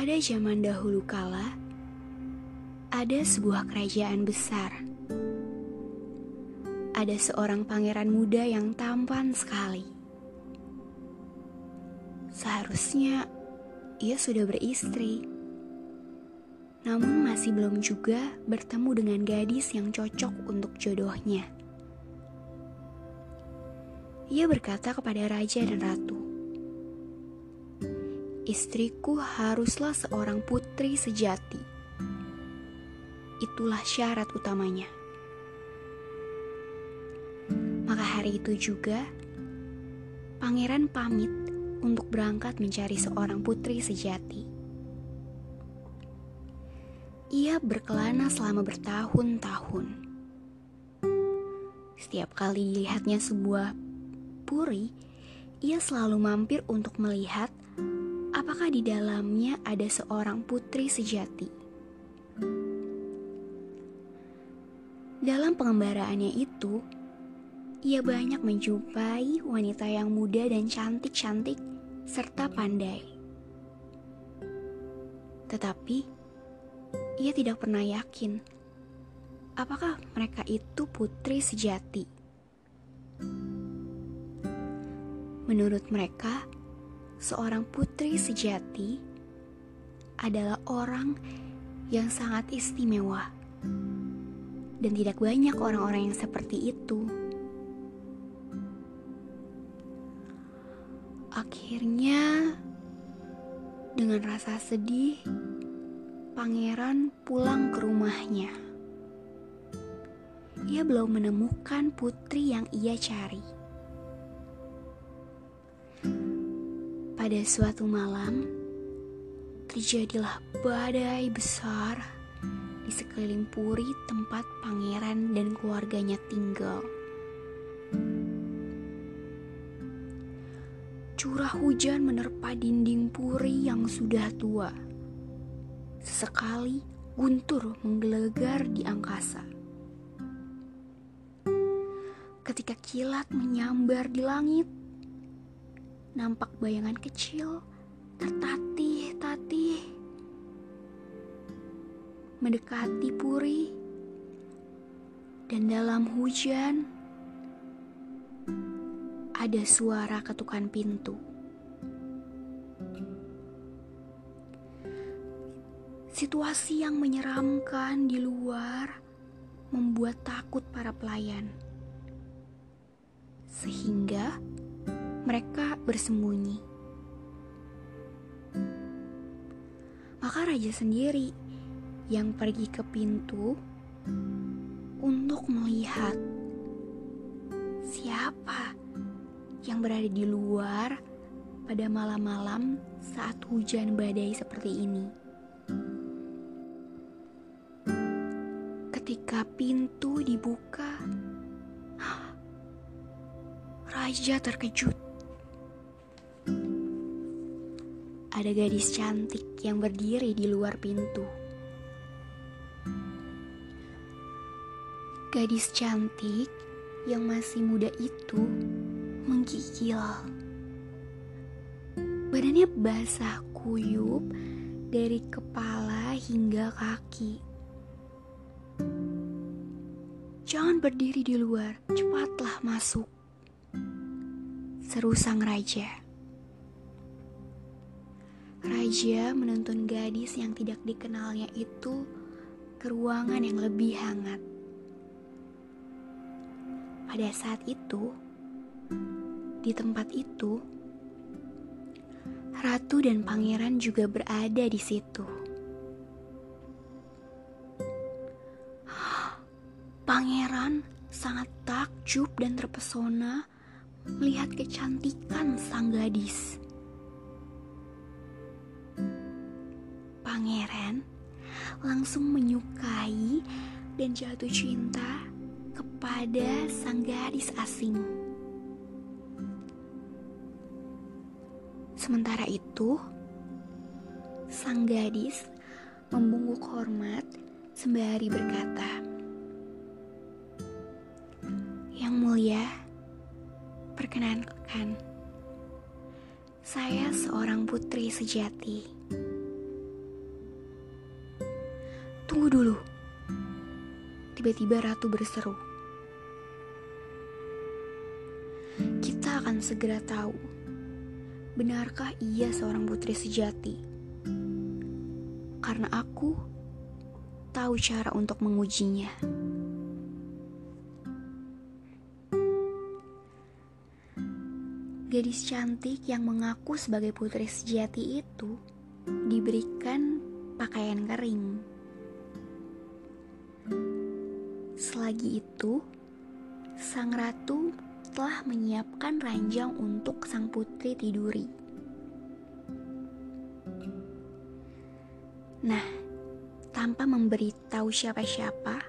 Pada zaman dahulu kala, ada sebuah kerajaan besar. Ada seorang pangeran muda yang tampan sekali. Seharusnya ia sudah beristri, namun masih belum juga bertemu dengan gadis yang cocok untuk jodohnya. Ia berkata kepada raja dan ratu, "Istriku haruslah seorang putri sejati. Itulah syarat utamanya." Maka hari itu juga, pangeran pamit untuk berangkat mencari seorang putri sejati. Ia berkelana selama bertahun-tahun. Setiap kali dilihatnya sebuah puri, ia selalu mampir untuk melihat apakah di dalamnya ada seorang putri sejati. Dalam pengembaraannya itu, ia banyak menjumpai wanita yang muda dan cantik-cantik serta pandai. Tetapi ia tidak pernah yakin apakah mereka itu putri sejati. Menurut mereka, seorang putri sejati adalah orang yang sangat istimewa, dan tidak banyak orang-orang yang seperti itu. Akhirnya, dengan rasa sedih, pangeran pulang ke rumahnya. Ia belum menemukan putri yang ia cari. Pada suatu malam, terjadilah badai besar di sekeliling puri tempat pangeran dan keluarganya tinggal. Curah hujan menerpa dinding puri yang sudah tua. Sesekali guntur menggelegar di angkasa. Ketika kilat menyambar di langit, nampak bayangan kecil tertatih-tatih mendekati puri dan dalam hujan ada suara ketukan pintu. Situasi yang menyeramkan di luar membuat takut para pelayan, sehingga mereka bersembunyi. Maka raja sendiri yang pergi ke pintu untuk melihat siapa yang berada di luar pada malam-malam saat hujan badai seperti ini. Ketika pintu dibuka, raja terkejut. Ada gadis cantik yang berdiri di luar pintu. Gadis cantik yang masih muda itu menggigil. Badannya basah kuyup dari kepala hingga kaki. Jangan berdiri di luar, cepatlah masuk. Seru sang raja. Raja menuntun gadis yang tidak dikenalnya itu ke ruangan yang lebih hangat. Pada saat itu, di tempat itu, ratu dan pangeran juga berada di situ. Pangeran sangat takjub dan terpesona melihat kecantikan sang gadis. Pangeran langsung menyukai dan jatuh cinta kepada sang gadis asing. Sementara itu, sang gadis membungkuk hormat sembari berkata, "Yang mulia, perkenankan, saya seorang putri sejati. Dulu. Tiba-tiba Ratu berseru. Kita akan segera tahu. Benarkah ia seorang putri sejati? Karena aku tahu cara untuk mengujinya. Gadis cantik yang mengaku sebagai putri sejati itu diberikan pakaian kering. Selagi itu, sang ratu telah menyiapkan ranjang untuk sang putri tiduri. Nah, tanpa memberitahu siapa-siapa,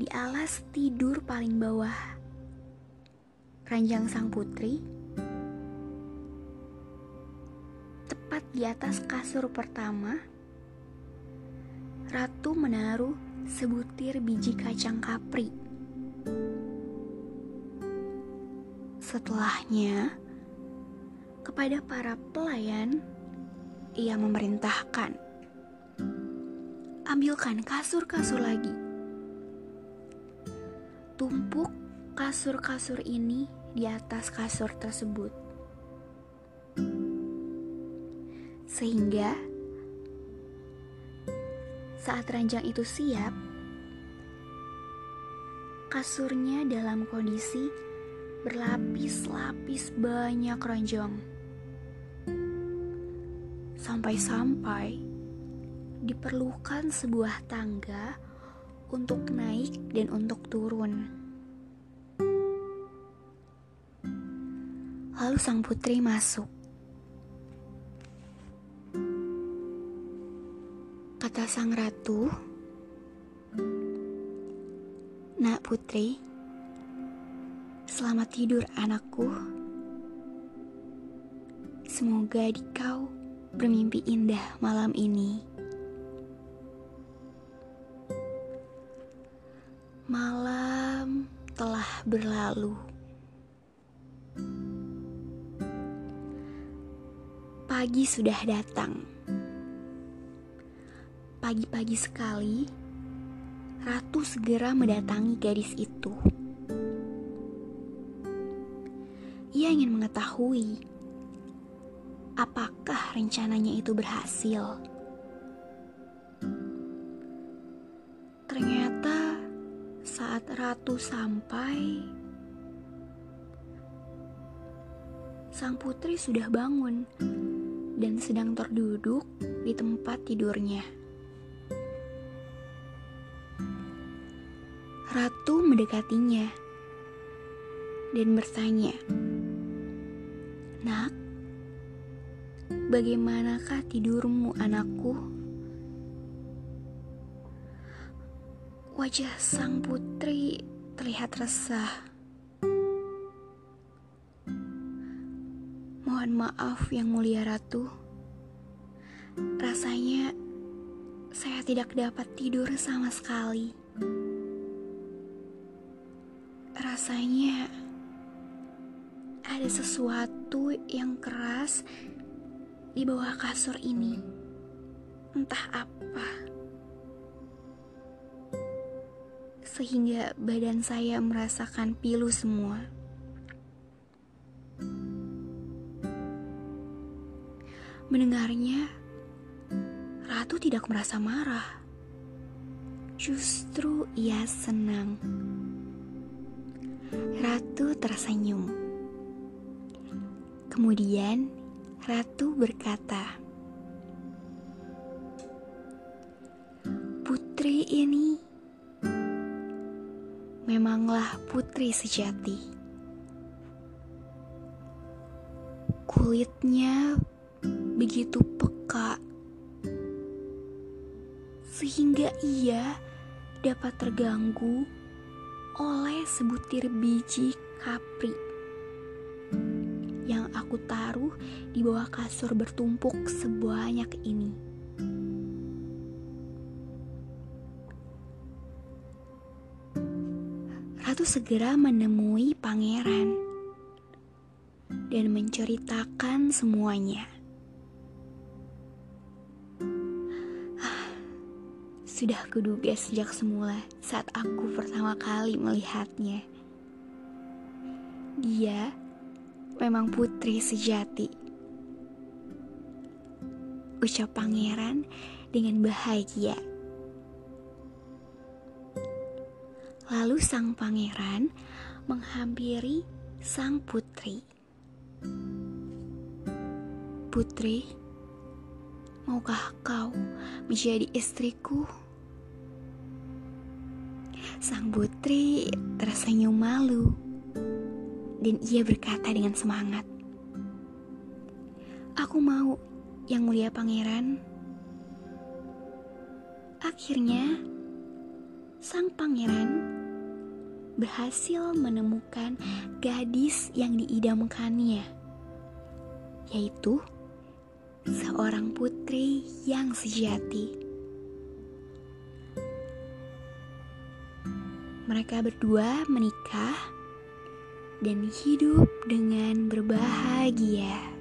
di alas tidur paling bawah ranjang sang putri, tepat di atas kasur pertama, Ratu menaruh sebutir biji kacang kapri. Setelahnya, kepada para pelayan, ia memerintahkan, "Ambilkan kasur-kasur lagi." Tumpuk kasur-kasur ini di atas kasur tersebut. Sehingga saat ranjang itu siap, kasurnya dalam kondisi berlapis-lapis banyak ranjang. Sampai-sampai diperlukan sebuah tangga untuk naik dan untuk turun. Lalu sang putri masuk. Kata sang ratu, Nak putri, selamat tidur anakku. Semoga di kau bermimpi indah malam ini. Malam telah berlalu. Pagi sudah datang. Pagi-pagi sekali, Ratu segera mendatangi gadis itu. Ia ingin mengetahui apakah rencananya itu berhasil. Ternyata saat Ratu sampai, sang putri sudah bangun dan sedang terduduk di tempat tidurnya. Ratu mendekatinya dan bertanya, "Nak, bagaimanakah tidurmu, anakku?" Wajah sang putri terlihat resah. Mohon maaf yang mulia ratu. Rasanya saya tidak dapat tidur sama sekali. Rasanya ada sesuatu yang keras di bawah kasur ini. Entah apa. Sehingga badan saya merasakan pilu semua. Mendengarnya, Ratu tidak merasa marah. Justru ia senang. Ratu tersenyum. Kemudian Ratu berkata, "Putri ini memanglah putri sejati. Kulitnya begitu peka sehingga ia dapat terganggu oleh sebutir biji kapri yang aku taruh di bawah kasur bertumpuk sebanyak ini. Ratu segera menemui pangeran dan menceritakan semuanya. Sudah kuduga sejak semula saat aku pertama kali melihatnya. Dia memang putri sejati. Ucap pangeran dengan bahagia. Lalu sang pangeran menghampiri sang putri. Putri, maukah kau menjadi istriku? Sang putri tersenyum malu dan ia berkata dengan semangat, "Aku mau, yang mulia pangeran." Akhirnya, sang pangeran berhasil menemukan gadis yang diidamkannya, yaitu seorang putri yang sejati. Mereka berdua menikah dan hidup dengan berbahagia.